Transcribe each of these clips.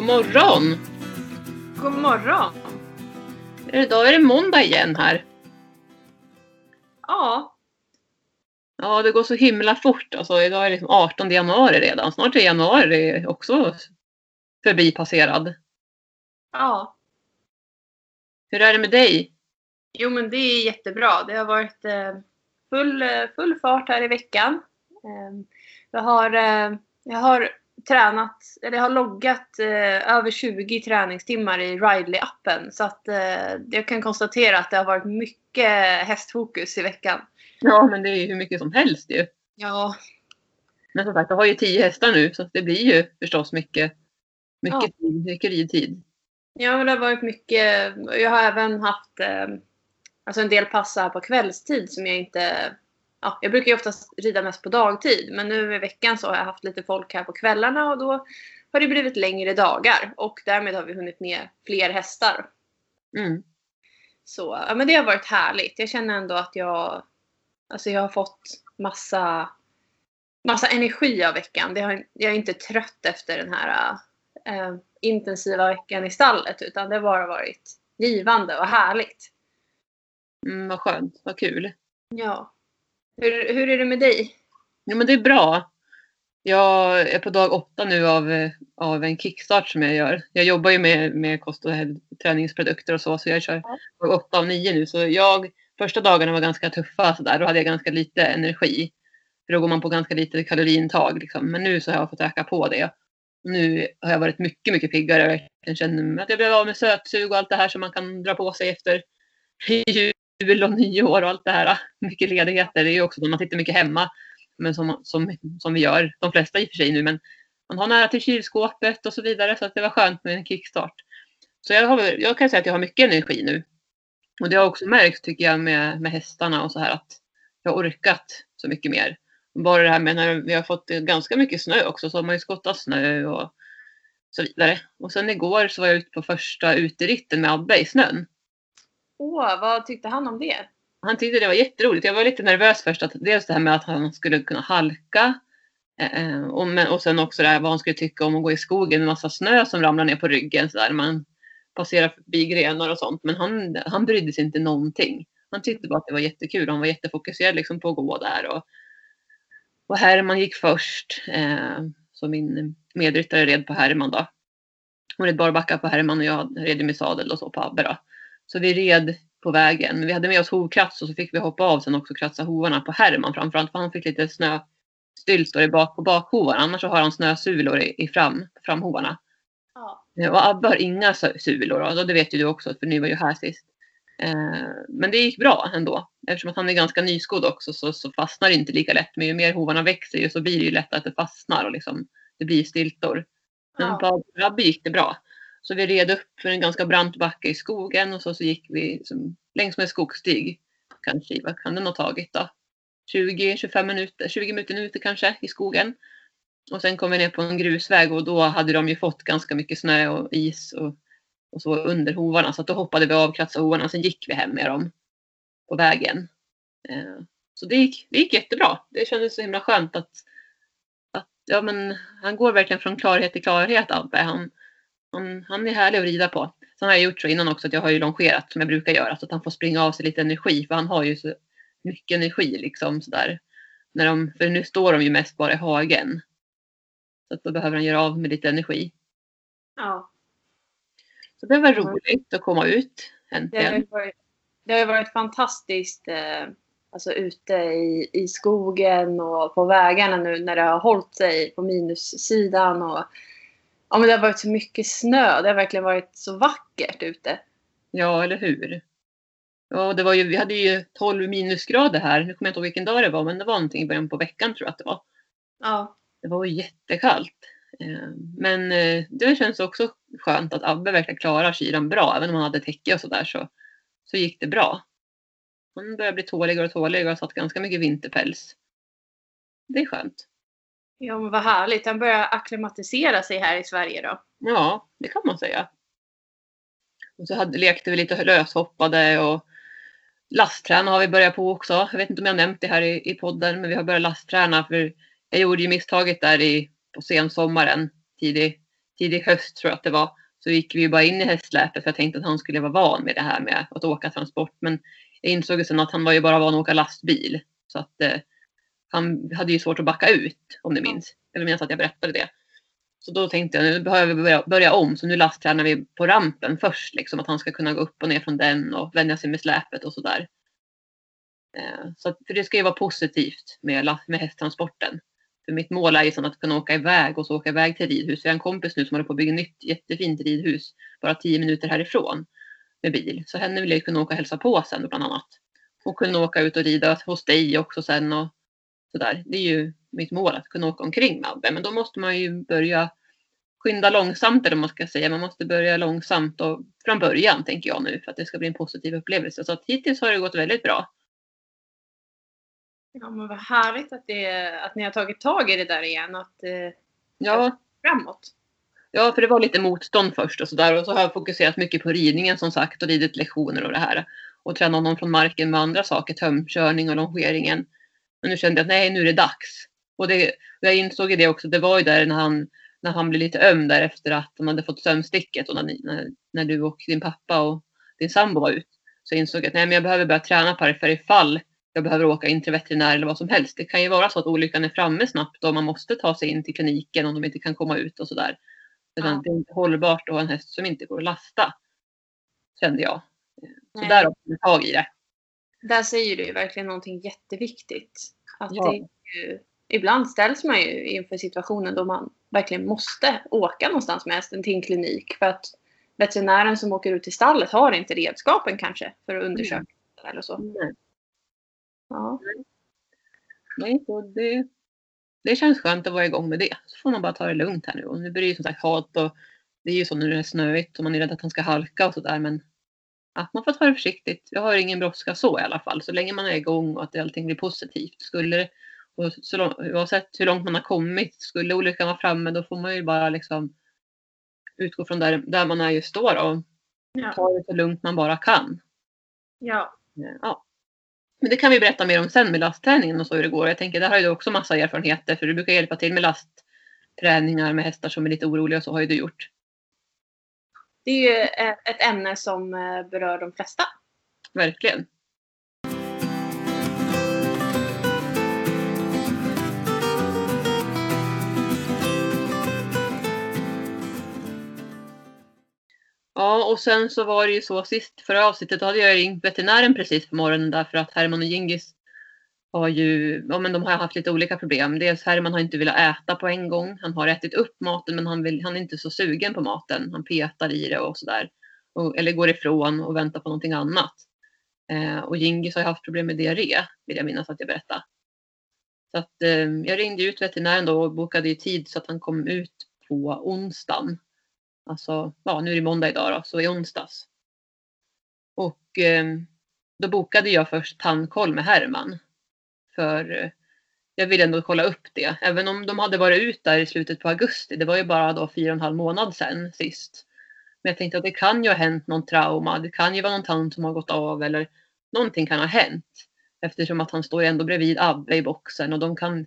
God morgon! God morgon! Idag är det måndag igen här. Ja, Ja, det går så himla fort. Alltså, idag är det liksom 18 januari redan. Snart är januari också förbipasserad. ja. Hur är det med dig? Jo men det är jättebra. Det har varit eh, full, eh, full fart här i veckan. Eh, jag, har, eh, jag har tränat, eller jag har loggat eh, över 20 träningstimmar i Ridley-appen. Så att eh, jag kan konstatera att det har varit mycket hästfokus i veckan. Ja, men det är ju hur mycket som helst ju. Ja, Men som sagt, jag har ju 10 hästar nu så det blir ju förstås mycket, mycket, Ja. tid, mycket ridtid. Ja, men det har varit mycket. Jag har även haft eh, alltså en del pass här på kvällstid som jag inte... Ja, jag brukar ju oftast rida mest på dagtid, men nu i veckan så har jag haft lite folk här på kvällarna och då har det blivit längre dagar och därmed har vi hunnit med fler hästar. Mm. Så ja, men det har varit härligt. Jag känner ändå att jag, alltså jag har fått massa, massa energi av veckan. Det har, jag är inte trött efter den här eh, intensiva veckan i stallet utan det har bara varit givande och härligt. Mm, vad skönt, vad kul. Ja. Hur, hur är det med dig? Ja, men det är bra. Jag är på dag åtta nu av, av en kickstart som jag gör. Jag jobbar ju med, med kost och träningsprodukter och så, så jag kör dag åtta av nio nu. Så jag, första dagarna var ganska tuffa så där. Då hade jag ganska lite energi. För då går man på ganska lite kaloriintag liksom. Men nu så har jag fått öka på det. Nu har jag varit mycket, mycket piggare. Jag känner att jag blev av med sötsug och allt det här som man kan dra på sig efter jul och nyår och allt det här. Mycket ledigheter. Det är ju också när man sitter mycket hemma men som, som, som vi gör, de flesta i och för sig nu, men man har nära till kylskåpet och så vidare så att det var skönt med en kickstart. Så jag, har, jag kan säga att jag har mycket energi nu. Och det har också märkts tycker jag med, med hästarna och så här att jag har orkat så mycket mer. Bara det här med när vi har fått ganska mycket snö också så har man ju skottat snö och så vidare. Och sen igår så var jag ute på första uteritten med Abbe i snön. Åh, vad tyckte han om det? Han tyckte det var jätteroligt. Jag var lite nervös först. Att dels det här med att han skulle kunna halka. Eh, eh och, men, och sen också det här vad han skulle tycka om att gå i skogen med massa snö som ramlar ner på ryggen. Så där. Man passerar förbi grenar och sånt. Men han, han brydde sig inte någonting. Han tyckte bara att det var jättekul. Han var jättefokuserad liksom, på att gå där. Och, och Herman gick först. Eh, så min medryttare red på Herman då. Hon red barbacka på Herman och jag red med sadel och så på Abbe då. Så vi red på vägen. Men vi hade med oss hovkrats och så fick vi hoppa av sen också och kratsa hovarna på Herman framförallt för han fick lite snöstyltor i bak på bakhovarna. Annars så har han snösulor i, i fram, framhovarna. Ja. Och Abbe har inga su- sulor och det vet ju du också för ni var ju här sist. Eh, Men det gick bra ändå. Eftersom att han är ganska nyskodd också så, så fastnar det inte lika lätt. Men ju mer hovarna växer ju så blir det ju lättare att det fastnar och liksom, det blir stiltor. Men Ja. på Abbe gick det bra. Så vi red upp för en ganska brant backe i skogen och så, så gick vi som, längs med skogsstig. Kanske, vad kan den ha tagit då? 20-25 minuter, 20 minuter kanske i skogen. Och sen kom vi ner på en grusväg och då hade de ju fått ganska mycket snö och is och, och så under hovarna. Så att då hoppade vi av, kratsade hovarna och sen gick vi hem med dem på vägen. Eh, så det gick, det gick jättebra. Det kändes så himla skönt att, att ja, men, han går verkligen från klarhet till klarhet Abbe. Han, han, han är härlig att rida på. Sen har jag gjort så innan också att jag har ju longerat som jag brukar göra så att han får springa av sig lite energi för han har ju så mycket energi liksom sådär. När de, för nu står de ju mest bara i hagen. Så att då behöver han göra av med lite energi. ja. Så det var roligt att komma ut äntligen. det har ju varit fantastiskt eh, alltså ute i, i skogen och på vägarna nu när det har hållit sig på minussidan. Och, ja, men det har varit så mycket snö. Det har verkligen varit så vackert ute. Ja, eller hur? Ja, det var ju, vi hade ju 12 minusgrader här. Nu kommer jag inte ihåg vilken dag det var, men det var någonting i början på veckan tror jag att det var. Ja, Det var jättekallt. Eh, Men eh, det känns också skönt att Abbe verkligen klarar kylan bra. Även om han hade täcke och sådär så, så gick det bra. Han börjar bli tåligare och tåligare och har satt ganska mycket vinterpäls. Det är skönt ja men vad härligt. Han börjar akklimatisera sig här i Sverige då. Ja, det kan man säga. Och så hade, lekte vi lite löshoppade och lastträna har vi börjat på också. Jag vet inte om jag nämnt det här i, i podden, men vi har börjat lastträna för jag gjorde ju misstaget där i, på sensommaren, tidig, tidig höst tror jag att det var, så gick vi ju bara in i hästsläpet för jag tänkte att han skulle vara van med det här med att åka transport. Men jag insåg ju sen att han var ju bara van att åka lastbil. Så att eh, han hade ju svårt att backa ut om ni minns. Eller minns att jag berättade det. Så då tänkte jag nu behöver vi börja, börja om. Så nu lasttränar vi på rampen först. Liksom, att han ska kunna gå upp och ner från den och vänja sig med släpet och sådär. Eh, så att, för det ska ju vara positivt med, med hästtransporten. För mitt mål är ju att kunna åka iväg och så åka iväg till ridhus. Jag har en kompis nu som håller på att bygga nytt jättefint ridhus bara tio minuter härifrån med bil. Så henne vill jag kunna åka och hälsa på sen bland annat. Och kunna åka ut och rida hos dig också sen och sådär. Det är ju mitt mål att kunna åka omkring med Abbe. Men då måste man ju börja skynda långsamt eller man ska säga. Man måste börja långsamt och från början tänker jag nu för att det ska bli en positiv upplevelse. Så att hittills har det gått väldigt bra. Ja men vad härligt att, det, att ni har tagit tag i det där igen. Att, eh, ja. Framåt. Ja, för det var lite motstånd först och sådär. Och så har jag fokuserat mycket på ridningen som sagt och ridit lektioner och det här. Och tränat någon från marken med andra saker, tömkörning och longeringen. Men nu kände jag att nej, nu är det dags. Och det, jag insåg det också, det var ju där när han, när han blev lite öm där efter att han hade fått sömnsticket och när, när, när du och din pappa och din sambo var ut. Så jag insåg att nej, men jag behöver börja träna på det för ifall jag behöver åka in till veterinär eller vad som helst. Det kan ju vara så att olyckan är framme snabbt och man måste ta sig in till kliniken om de inte kan komma ut och sådär. Ja. Det är inte hållbart att ha en häst som inte går att lasta. Kände jag. Så Nej. där har jag tag i det. Där säger du verkligen någonting jätteviktigt. Att ja. ju, ibland ställs man ju inför situationen då man verkligen måste åka någonstans med hästen till en klinik. För att veterinären som åker ut till stallet har inte redskapen kanske för att undersöka. Mm. Eller så. Nej. Ja. Nej, så det, det känns skönt att vara igång med det. Så får man bara ta det lugnt här nu. Och nu blir det ju som sagt halt och det är ju så när det är snöigt och man är rädd att han ska halka och sådär. Men ja, man får ta det försiktigt. Jag har ingen brådska så i alla fall. Så länge man är igång och att allting blir positivt. Skulle det, och så lång, oavsett hur långt man har kommit, skulle olyckan vara framme då får man ju bara liksom utgå från där, där man är just då och ja. ta det så lugnt man bara kan. Ja. ja. Men det kan vi berätta mer om sen med lastträningen och så hur det går. Jag tänker, där har ju du också massa erfarenheter för du brukar hjälpa till med lastträningar med hästar som är lite oroliga och så har ju du gjort. Det är ju eh, ett ämne som eh, berör de flesta. Verkligen. Ja, och sen så var det ju så sist förra avsnittet, då hade jag ringt veterinären precis på morgonen därför att Herman och Gingis har ju, ja men de har haft lite olika problem. Dels Herman har inte velat äta på en gång. Han har ätit upp maten men han, vill, han är inte så sugen på maten. Han petar i det och sådär. Eller går ifrån och väntar på någonting annat. Eh, och Gingis har haft problem med diarré, vill jag minnas att jag berättade. Så att, eh, jag ringde ut veterinären då och bokade ju tid så att han kom ut på onsdagen. Alltså, ja, nu är det måndag idag då, så i onsdags. Och eh, då bokade jag först tandkoll med Herman. För eh, jag ville ändå kolla upp det. Även om de hade varit ut där i slutet på augusti. Det var ju bara då fyra och en halv månad sedan sist. Men jag tänkte att det kan ju ha hänt någon trauma. Det kan ju vara någon tand som har gått av eller någonting kan ha hänt. Eftersom att han står ändå bredvid Abbe i boxen och de kan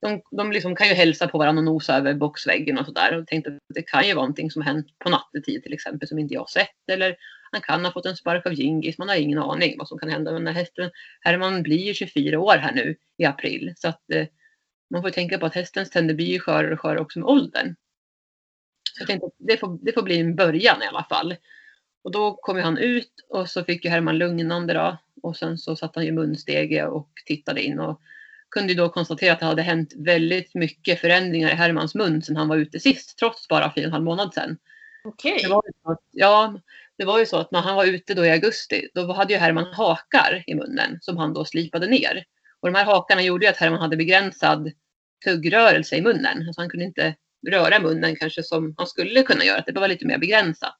de, de liksom kan ju hälsa på varandra och nosa över boxväggen och sådär. Och tänkte att det kan ju vara någonting som har hänt på nattetid till exempel som inte jag har sett. Eller han kan ha fått en spark av Gingis. Man har ingen aning vad som kan hända. Den här hästen, Herman blir ju 24 år här nu i april. Så att eh, man får tänka på att hästens tänder blir skörare och skörare också med åldern. Så jag tänkte att det får, det får bli en början i alla fall. Och då kom han ut och så fick ju Herman lugnande då. Och sen så satt han i munstege och tittade in. Och kunde då konstatera att det hade hänt väldigt mycket förändringar i Hermans mun sedan han var ute sist, trots bara fyra och en halv månad sedan. Okej. Okay. ja, det var ju så att när han var ute då i augusti, då hade ju Herman hakar i munnen som han då slipade ner. Och de här hakarna gjorde ju att Herman hade begränsad tuggrörelse i munnen. Alltså han kunde inte röra munnen kanske som han skulle kunna göra, det var lite mer begränsat.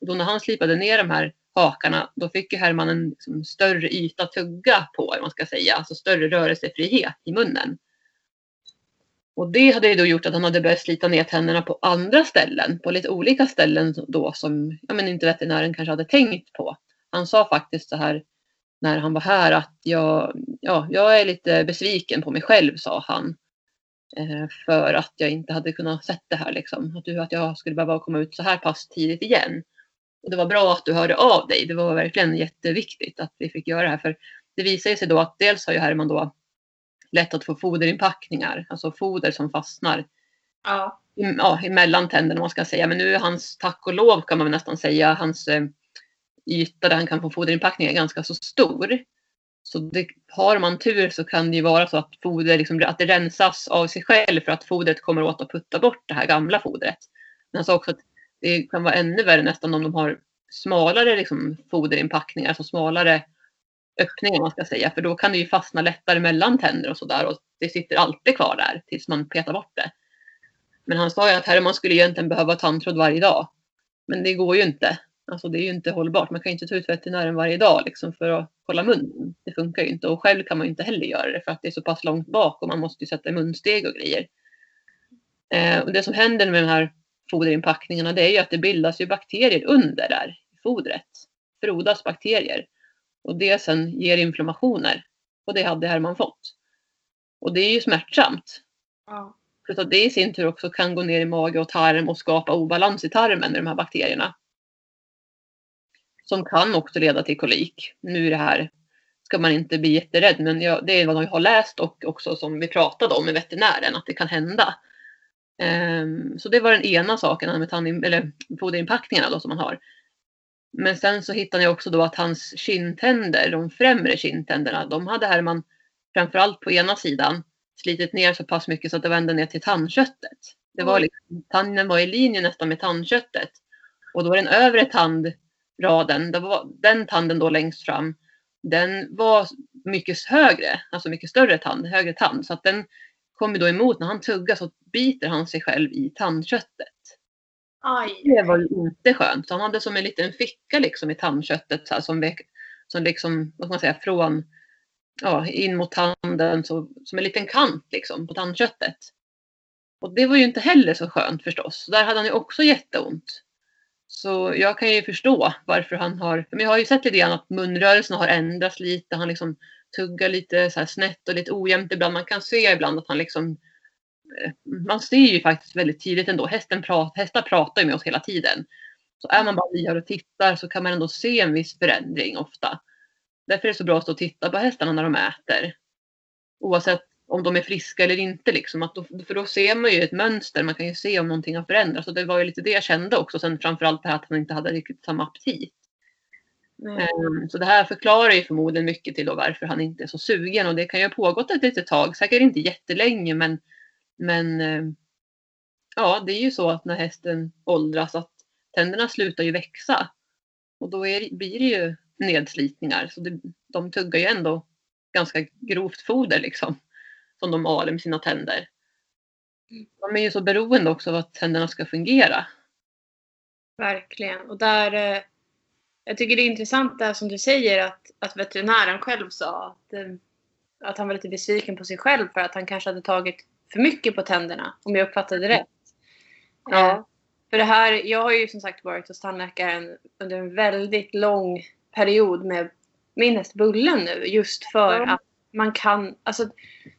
Och då när han slipade ner de här hakarna, då fick ju Herman en liksom, större yta att tugga på, man ska säga, alltså större rörelsefrihet i munnen. Och det hade ju då gjort att han hade börjat slita ner tänderna på andra ställen, på lite olika ställen då som ja, men inte veterinären kanske hade tänkt på. Han sa faktiskt så här när han var här att jag, ja, jag är lite besviken på mig själv, sa han. Eh, för att jag inte hade kunnat sett det här liksom. Att, du, att jag skulle behöva komma ut så här pass tidigt igen. Och det var bra att du hörde av dig. Det var verkligen jätteviktigt att vi fick göra det här. För det visar sig då att dels har ju Herman då lätt att få foderinpackningar, alltså foder som fastnar Ja. i- ja, emellan tänderna man ska säga. Men nu är hans, tack och lov kan man nästan säga, hans eh, yta där han kan få foderinpackningar är ganska så stor. Så det, har man tur så kan det ju vara så att, foder liksom, att det rensas av sig själv för att fodret kommer åt att putta bort det här gamla fodret. Men han sa också att det kan vara ännu värre nästan om de har smalare liksom, foderinpackningar, alltså smalare öppningar man ska säga. För då kan det ju fastna lättare mellan tänder och sådär och det sitter alltid kvar där tills man petar bort det. Men han sa ju att Herman skulle egentligen behöva tandtråd varje dag. Men det går ju inte. Alltså det är ju inte hållbart. Man kan ju inte ta ut veterinären varje dag liksom för att kolla munnen. Det funkar ju inte. Och själv kan man ju inte heller göra det för att det är så pass långt bak och man måste ju sätta munsteg och grejer. Eh, och det som händer med de här foderinpackningarna det är ju att det bildas ju bakterier under där i fodret. Frodas bakterier. Och det sen ger inflammationer. Och det hade Herman fått. Och det är ju smärtsamt. Ja. Plus att det i sin tur också kan gå ner i mage och tarm och skapa obalans i tarmen med de här bakterierna. Som kan också leda till kolik. Nu är det här, ska man inte bli jätterädd, men jag, det är vad jag har läst och också som vi pratade om med veterinären, att det kan hända. Ehm, så det var den ena saken med tandin, eller foderinpackningarna då som man har. Men sen så hittade jag också då att hans kindtänder, de främre kindtänderna, de hade Herman framförallt på ena sidan slitit ner så pass mycket så att det var ända ner till tandköttet. Det var liksom, tanden var i linje nästan med tandköttet. Och då var den övre tandraden, det var, den tanden då längst fram, den var mycket högre, alltså mycket större tand, högre tand. Så att den kom ju då emot, när han tuggar så biter han sig själv i tandköttet. Aj. Det var ju inte skönt. Han hade som en liten ficka liksom i tandköttet så här, som, som liksom, vad ska man säga, från ja, in mot tanden så, som en liten kant liksom på tandköttet. Och det var ju inte heller så skönt förstås. Där hade han ju också jätteont. Så jag kan ju förstå varför han har, men jag har ju sett lite grann att munrörelserna har ändrats lite. Han liksom tuggar lite så snett och lite ojämnt ibland. Man kan se ibland att han liksom man ser ju faktiskt väldigt tidigt ändå. Hästen prat, hästar pratar ju med oss hela tiden. Så är man bara lyhörd och tittar så kan man ändå se en viss förändring ofta. Därför är det så bra att stå och titta på hästarna när de äter. Oavsett om de är friska eller inte. Liksom. Att då, för då ser man ju ett mönster. Man kan ju se om någonting har förändrats. Och det var ju lite det jag kände också. Sen framförallt det här att han inte hade riktigt samma aptit. Nej. Ehm, Så det här förklarar ju förmodligen mycket till varför han inte är så sugen. Och det kan ju ha pågått ett litet tag. Säkert inte jättelänge men, men eh, ja, det är ju så att när hästen åldras att tänderna slutar ju växa. Och då är, blir det ju nedslitningar. Så det, de tuggar ju ändå ganska grovt foder liksom. Som de maler med sina tänder. De är ju så beroende också av att tänderna ska fungera. Verkligen. Och där, eh, jag tycker det är intressant det som du säger att, att veterinären själv sa att, eh, att han var lite besviken på sig själv för att han kanske hade tagit för mycket på tänderna, om jag uppfattade rätt. Ja. Eh, För det här, jag har ju som sagt varit hos tandläkaren under en väldigt lång period med min häst Bullen nu just för Ja. att man kan, alltså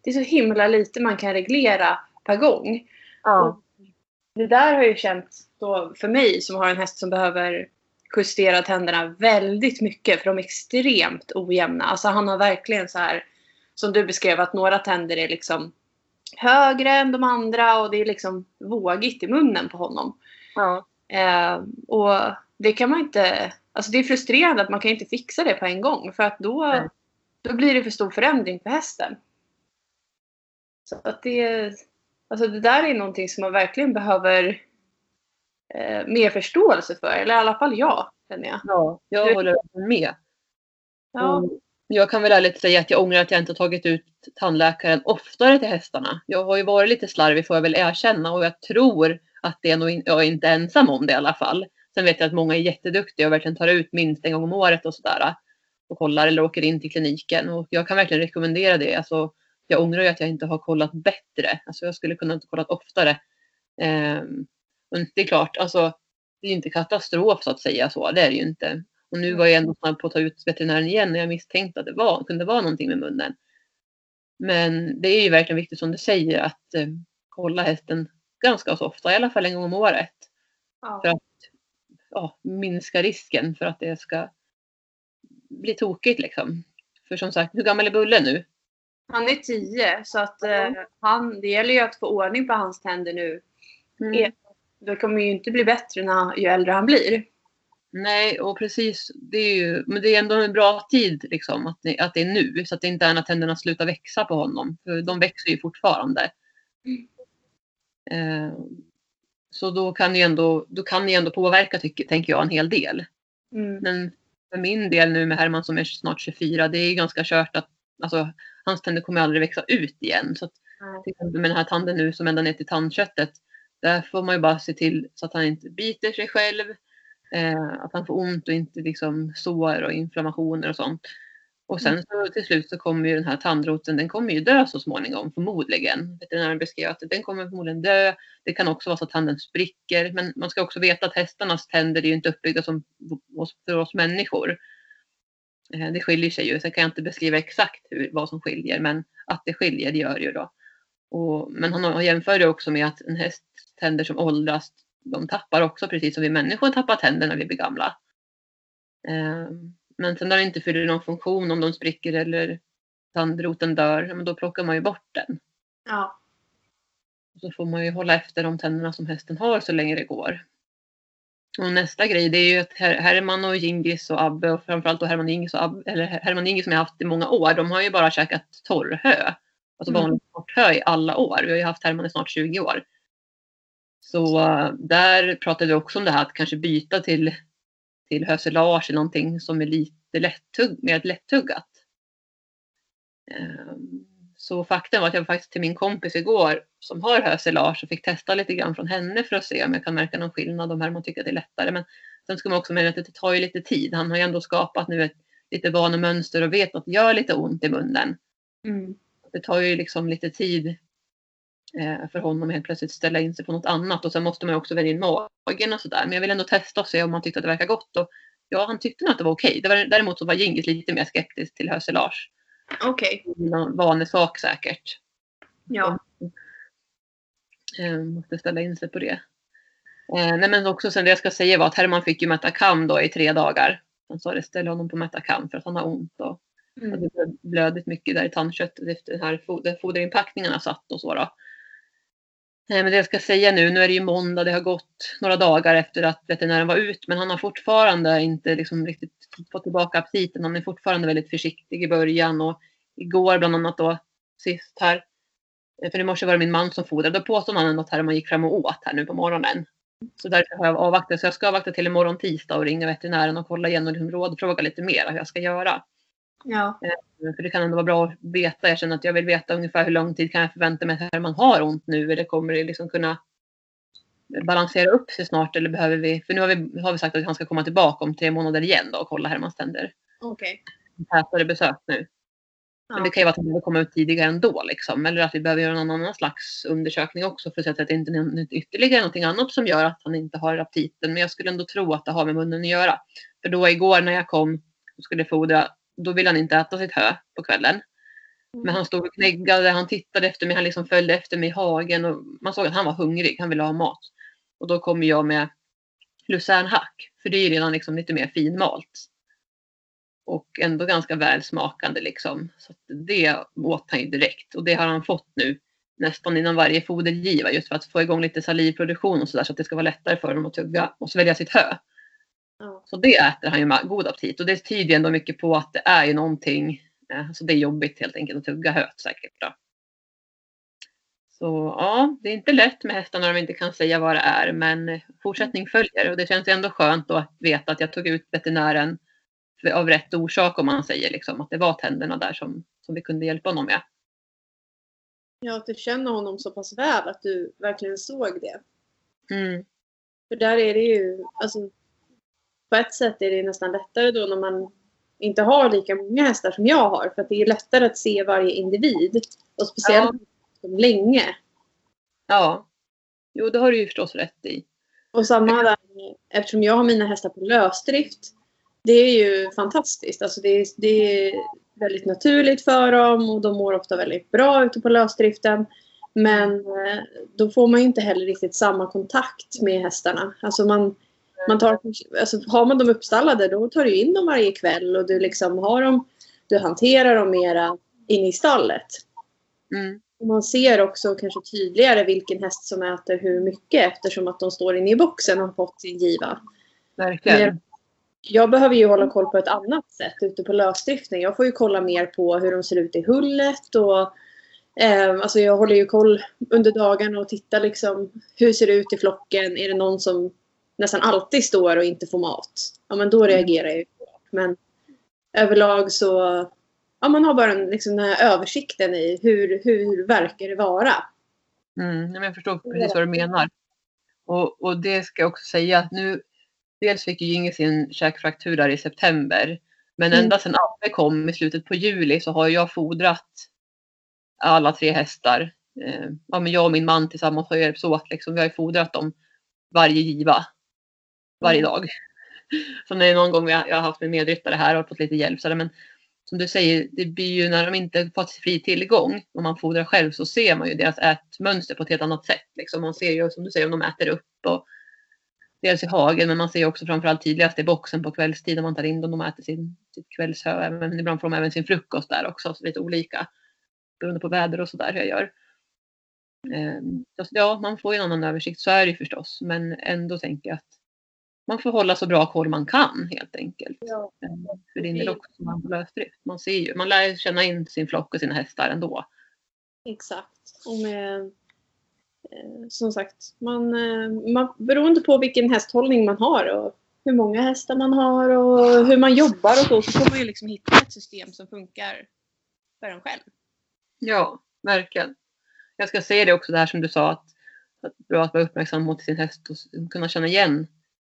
det är så himla lite man kan reglera per gång. Ja. Det där har ju känts då för mig som har en häst som behöver justera tänderna väldigt mycket för de är extremt ojämna. Alltså han har verkligen så här som du beskrev att några tänder är liksom högre än de andra och det är liksom vågigt i munnen på honom. ja. Eh, och det kan man inte, alltså det är frustrerande att man kan inte fixa det på en gång för att då, Nej. då blir det för stor förändring för hästen. Så att det, alltså det där är någonting som man verkligen behöver eh, mer förståelse för, eller i alla fall jag känner jag. Ja, jag håller med. Ja, jag kan väl ärligt säga att jag ångrar att jag inte tagit ut tandläkaren oftare till hästarna. Jag har ju varit lite slarvig får jag väl erkänna och jag tror att det är nog in, jag är inte ensam om det i alla fall. Sen vet jag att många är jätteduktiga och verkligen tar ut minst en gång om året och sådär. Och kollar eller åker in till kliniken. Och jag kan verkligen rekommendera det. Alltså, jag ångrar ju att jag inte har kollat bättre. Alltså, jag skulle kunna ha kollat oftare. Eh, men det är klart, alltså, det är ju inte katastrof så att säga så. Det är det ju inte. Och nu var jag ändå snabb på att ta ut veterinären igen när jag misstänkte att det var, kunde vara någonting med munnen. Men det är ju verkligen viktigt som du säger att eh, kolla hästen ganska så ofta, i alla fall en gång om året. Ja. För att ja, minska risken för att det ska bli tokigt liksom. För som sagt, hur gammal är Bulle nu? Han är 10 så att eh, han, det gäller ju att få ordning på hans tänder nu. Mm. Det kommer ju inte bli bättre när, ju äldre han blir. Nej, och precis. Det är ju, men det är ändå en bra tid liksom, att, det, att det är nu. Så att det inte är när tänderna slutar växa på honom. För de växer ju fortfarande. Mm. Eh, så då kan ni ändå, då kan ni ändå påverka, tycker, tänker jag, en hel del. Mm. Men för min del nu med Herman som är snart 24, det är ganska kört att alltså, hans tänder kommer aldrig växa ut igen. Så att, till exempel med den här tanden nu som ända ner till tandköttet. Där får man ju bara se till så att han inte biter sig själv. Eh, att han får ont och inte liksom sår och inflammationer och sånt. Och sen så till slut så kommer ju den här tandroten, den kommer ju dö så småningom förmodligen. Veterinären beskrev att den kommer förmodligen dö. Det kan också vara så att tanden spricker. Men man ska också veta att hästarnas tänder är ju inte uppbyggda som för oss människor. Eh, Det skiljer sig ju. Sen kan jag inte beskriva exakt hur, vad som skiljer, men att det skiljer, det gör ju då. Och, men han jämför det också med att en häst tänder som åldras, de tappar också precis som vi människor tappar tänder när vi blir gamla. Eh, Men sen när det inte fyller någon funktion, om de spricker eller tandroten dör, men då plockar man ju bort den. Ja. Så får man ju hålla efter de tänderna som hästen har så länge det går. Och nästa grej det är ju att Her- Herman och Gingis och Abbe och framförallt då Herman Gingis och Abbe, eller Herman Gingis som jag haft i många år, de har ju bara käkat torrhö. Alltså Mm. vanligt torrt i alla år. Vi har ju haft Herman i snart 20 år. Så där pratade vi också om det här att kanske byta till, till höselage eller någonting som är lite lättugg, mer lättuggat. Ehm, Så faktum var att jag faktiskt till min kompis igår som har höselage och fick testa lite grann från henne för att se om jag kan märka någon skillnad om Herman tycker att det är lättare. Men sen ska man också mena att det tar ju lite tid. Han har ju ändå skapat nu ett lite vanemönster och vet att det gör lite ont i munnen. Mm. Det tar ju liksom lite tid för honom helt plötsligt ställa in sig på något annat och sen måste man också välja in magen och sådär. Men jag vill ändå testa och se om han tyckte att det verkar gott. Och ja, han tyckte nog att det var okej. Var, däremot så var Gingis lite mer skeptisk till höselage. Okej. Någon vanesak säkert. Ja. Eh, måste ställa in sig på det. Eh, nej men också sen det jag ska säga var att Herman fick ju Metacam då i tre dagar. Han sa det, ställ honom på Metacam för att han har ont och, Mm. blöd- blödigt mycket där i tandköttet efter den här foder, foderinpackningarna satt och så då. Nej, men det jag ska säga nu, nu är det ju måndag, det har gått några dagar efter att veterinären var ut men han har fortfarande inte liksom riktigt fått tillbaka aptiten. Han är fortfarande väldigt försiktig i början och igår bland annat då sist här eh, För i morse var det min man som fodrade. Då påstod han ändå att man gick fram och åt här nu på morgonen. Så därför har jag avvaktat. Så jag ska avvakta till imorgon tisdag och ringa veterinären och kolla igen liksom och liksom rådfråga lite mer hur jag ska göra. Ja. För det kan ändå vara bra att veta. Jag känner att jag vill veta ungefär hur lång tid kan jag förvänta mig att Herman har ont nu. Eller kommer det liksom kunna balansera upp sig snart? Eller behöver vi? För nu har vi, har vi sagt att han ska komma tillbaka om tre månader igen då och kolla Hermans tänder. Okej. Tätare besök nu. Men Ja. det kan ju vara att han behöver komma ut tidigare ändå. Liksom. Eller att vi behöver göra någon annan slags undersökning också för att se att det inte är ytterligare någonting annat som gör att han inte har aptiten. Men jag skulle ändå tro att det har med munnen att göra. För då igår när jag kom och skulle fodra, då ville han inte äta sitt hö på kvällen. Men han stod och knäggade, han tittade efter mig, han liksom följde efter mig i hagen och man såg att han var hungrig, han ville ha mat. Och då kom jag med lucernhack, för det är ju redan liksom lite mer finmalt. Och ändå ganska välsmakande liksom. Så det åt han ju direkt och det har han fått nu nästan innan varje fodergiva just för att få igång lite salivproduktion och sådär så att det ska vara lättare för honom att tugga och svälja sitt hö. Ja. Så det äter han ju med god aptit och det tyder ju ändå mycket på att det är ju någonting, eh, alltså det är jobbigt helt enkelt att tugga höet säkert. Då. Så ja, det är inte lätt med hästar när de inte kan säga vad det är men fortsättning följer och det känns ändå skönt att veta att jag tog ut veterinären av rätt orsak om man säger liksom att det var tänderna där som, som vi kunde hjälpa honom med. Ja, att du känner honom så pass väl att du verkligen såg det. Mm. För där är det ju, alltså på ett sätt är det nästan lättare då när man inte har lika många hästar som jag har. För att det är lättare att se varje individ. Och speciellt som länge. Ja, jo det har du ju förstås rätt i. Och samma där, eftersom jag har mina hästar på lösdrift. Det är ju fantastiskt. Alltså det, är- det, är- väldigt naturligt för dem och de mår ofta väldigt bra ute på lösdriften. Men eh, då får man ju inte heller riktigt samma kontakt med hästarna. Alltså man, man tar, alltså har man dem uppstallade då tar du in dem varje kväll och du liksom har dem, du hanterar dem mera inne i stallet. Mm. Man ser också kanske tydligare vilken häst som äter hur mycket eftersom att de står inne i boxen och har fått sin giva. Verkligen. Jag behöver ju hålla koll på ett annat sätt ute på lösdriften. Jag får ju kolla mer på hur de ser ut i hullet och eh, alltså jag håller ju koll under dagen och tittar liksom hur ser det ut i flocken. Är det någon som nästan alltid står och inte får mat? Ja men då reagerar jag ju. Men överlag så ja, man har bara en, liksom, den här översikten i hur, hur verkar det vara. Mm, men jag förstår precis vad du menar. Och, och det ska jag också säga att nu, dels fick ju Jinge sin käkfraktur där i september. Men Mm. ända sedan Abbe kom i slutet på juli så har jag fodrat alla tre hästar. Eh, ja, men jag och min man tillsammans har hjälpts åt. Liksom. Vi har ju fodrat dem varje giva. Varje Mm. dag. När det är någon gång jag, jag har haft min medryttare här och fått lite hjälp. Så där, men som du säger, det blir ju när de inte fått fri tillgång, om man fodrar själv, så ser man ju deras ätmönster på ett helt annat sätt. Liksom. Man ser ju som du säger om de äter upp och dels i hagen, men man ser också framförallt tydligast i boxen på kvällstid när man tar in dem. De äter sin, sitt kvällshö, men ibland får de även sin frukost där också, så lite olika beroende på väder och sådär hur jag gör. Ehm, ja, man får ju en annan översikt, så är det ju förstås, men ändå tänker jag att man får hålla så bra koll man kan helt enkelt. Ja. Ehm, För din del också som man på lösdrift. Man ser ju, man lär känna in sin flock och sina hästar ändå. Exakt. Och med, eh, som sagt, man, eh, man, beroende på vilken hästhållning man har och hur många hästar man har och hur man jobbar och så, så får man ju liksom hitta ett system som funkar för en själv. Ja, verkligen. Jag ska säga det också det här som du sa att, att bra att vara uppmärksam mot sin häst och kunna känna igen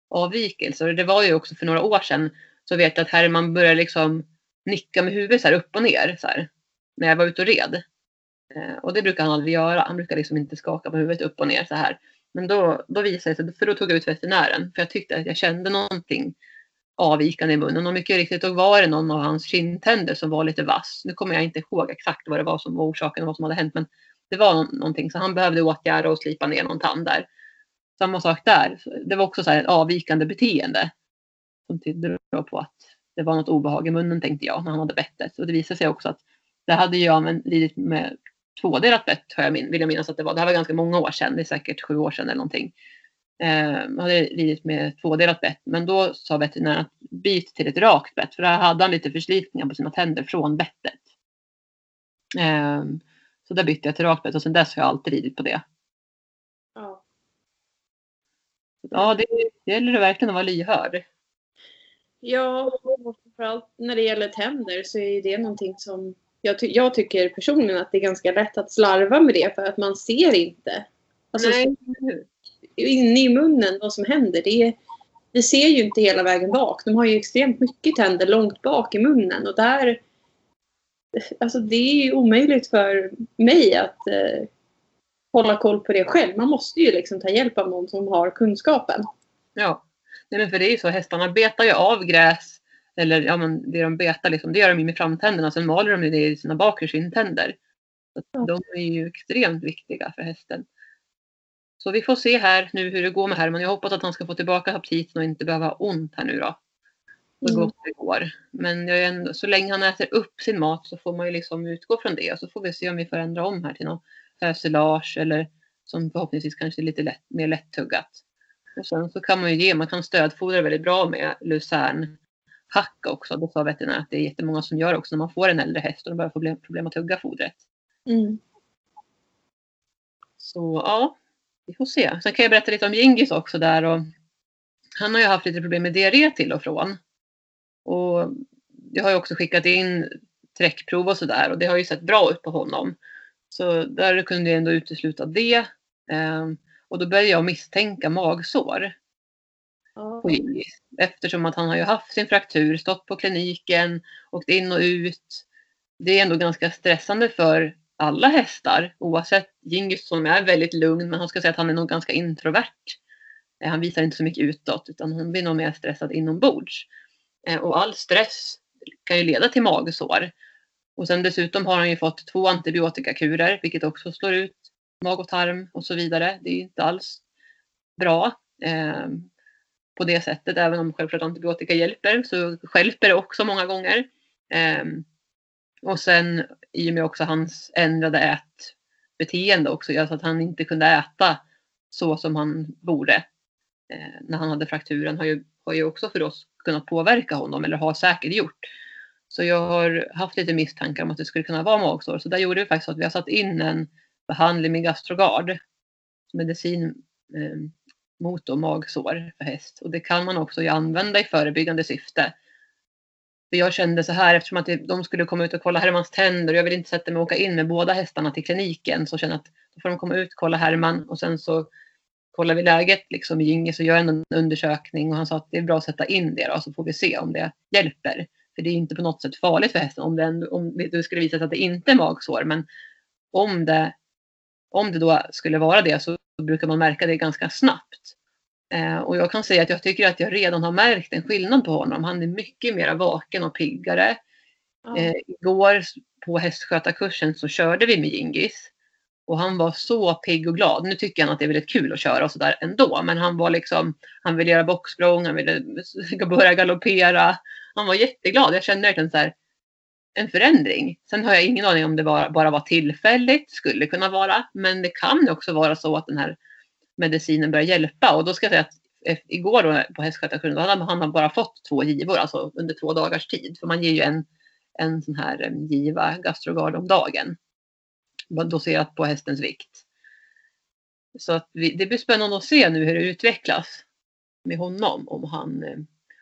avvikelser. Det var ju också för några år sedan så vet jag att Herman började liksom nicka med huvudet så här upp och ner så här, när jag var ute och red. Eh, och det brukar han aldrig göra. Han brukar liksom inte skaka på huvudet upp och ner så här. Men då, då visade det sig, för då tog jag ut veterinären för jag tyckte att jag kände någonting avvikande i munnen och mycket riktigt då var det någon av hans kindtänder som var lite vass. Nu kommer jag inte ihåg exakt vad det var som var orsaken och vad som hade hänt men det var någonting så han behövde åtgärda och slipa ner någon tand där. Samma sak där. Det var också så här ett avvikande beteende som tydde på att det var något obehag i munnen tänkte jag när han hade bettet. Och det visade sig också att det hade jag men lidit med tvådelat bett har jag min, vill jag minnas att det var. Det här var ganska många år sedan, det är säkert sju år sedan eller någonting. Eh, jag hade lidit med tvådelat bett men då sa veterinären att byt till ett rakt bett för där hade han lite förslitningar på sina tänder från bettet. Eh, så där bytte jag till rakt bett och sen dess har jag alltid ridit på det. Ja. Ja, det, gäller det verkligen att vara lyhörd. Ja, och framförallt när det gäller tänder så är det någonting som jag, ty- jag tycker personligen att det är ganska lätt att slarva med det för att man ser inte. Alltså, Nej, inne i munnen vad som händer. Det, är, det ser ju inte hela vägen bak. De har ju extremt mycket tänder långt bak i munnen och där Alltså det är ju omöjligt för mig att eh, hålla koll på det själv. Man måste ju liksom ta hjälp av någon som har kunskapen. Ja, Nej, men för det är ju så, hästarna betar ju av gräs eller ja, men det de betar liksom, det gör de ju med framtänderna, sen maler de ju det i sina bakre kindtänder. Ja. De är ju extremt viktiga för hästen. Så vi får se här nu hur det går med Herman. Jag hoppas att han ska få tillbaka aptiten och inte behöva ha ont här nu då. Så Mm. gott det går. Men jag ändå, så länge han äter upp sin mat så får man ju liksom utgå från det och så får vi se om vi får ändra om här till någon hösilage eller som förhoppningsvis kanske är lite lätt, mer lättuggat. Och sen så kan man ju ge, man kan stödfodra väldigt bra med lucernhacka också. Det sa veterinären att det är jättemånga som gör också när man får en äldre häst och de börjar få problem, problem att tugga fodret. Mm. Så ja, vi får se. Sen kan jag berätta lite om Gingis också där. Och han har ju haft lite problem med diarré till och från. Och jag har ju också skickat in träckprov och sådär och det har ju sett bra ut på honom. Så där kunde jag ändå utesluta det. Ehm, och då började jag misstänka magsår på Gingis. Eftersom att han har ju haft sin fraktur, stått på kliniken, åkt in och ut. Det är ändå ganska stressande för alla hästar oavsett Gingis som är väldigt lugn men han ska säga att han är nog ganska introvert. Eh, Han visar inte så mycket utåt utan han blir nog mer stressad inombords. Eh, Och all stress kan ju leda till magsår. Och sen dessutom har han ju fått två antibiotikakurer, vilket också slår ut mag och tarm och så vidare. Det är inte alls bra eh, på det sättet. Även om självklart antibiotika hjälper så hjälper det också många gånger. Eh, och sen i och med också hans ändrade ätbeteende också, alltså att han inte kunde äta så som han borde eh, när han hade frakturen har ju, har ju också för oss kunnat påverka honom eller har säkert gjort. Så jag har haft lite misstankar om att det skulle kunna vara magsår. Så där gjorde vi faktiskt så att vi har satt in en behandling med Gastrogard. Medicin eh, mot då magsår för häst. Och det kan man också använda i förebyggande syfte. För jag kände så här eftersom att de skulle komma ut och kolla Hermans tänder och jag vill inte sätta mig och åka in med båda hästarna till kliniken. Så kände jag att då får de komma ut, kolla Herman och sen så kollar vi läget liksom i Gingis och gör en undersökning och han sa att det är bra att sätta in det då så får vi se om det hjälper. För det är inte på något sätt farligt för hästen om det, om det skulle visa sig att det inte är magsår. Men om det, om det då skulle vara det så brukar man märka det ganska snabbt. Eh, och jag kan säga att jag tycker att jag redan har märkt en skillnad på honom. Han är mycket mer vaken och piggare. Ja. Eh, igår på hästskötarkursen så körde vi med Gingis. Och han var så pigg och glad. Nu tycker han att det är väldigt kul att köra och sådär ändå. Men han var liksom, han ville göra boxsprång, han ville börja galoppera. Han var jätteglad. Jag kände verkligen så här, en förändring. Sen har jag ingen aning om det bara, bara var tillfälligt, skulle kunna vara. Men det kan också vara så att den här medicinen börjar hjälpa. Och då ska jag säga att igår då på hästskötarkursen, då hade han bara fått två givor, alltså under två dagars tid. För man ger ju en, en sån här giva gastrogard om dagen doserat på hästens vikt. Så att vi, det blir spännande att se nu hur det utvecklas med honom. Om, han, eh,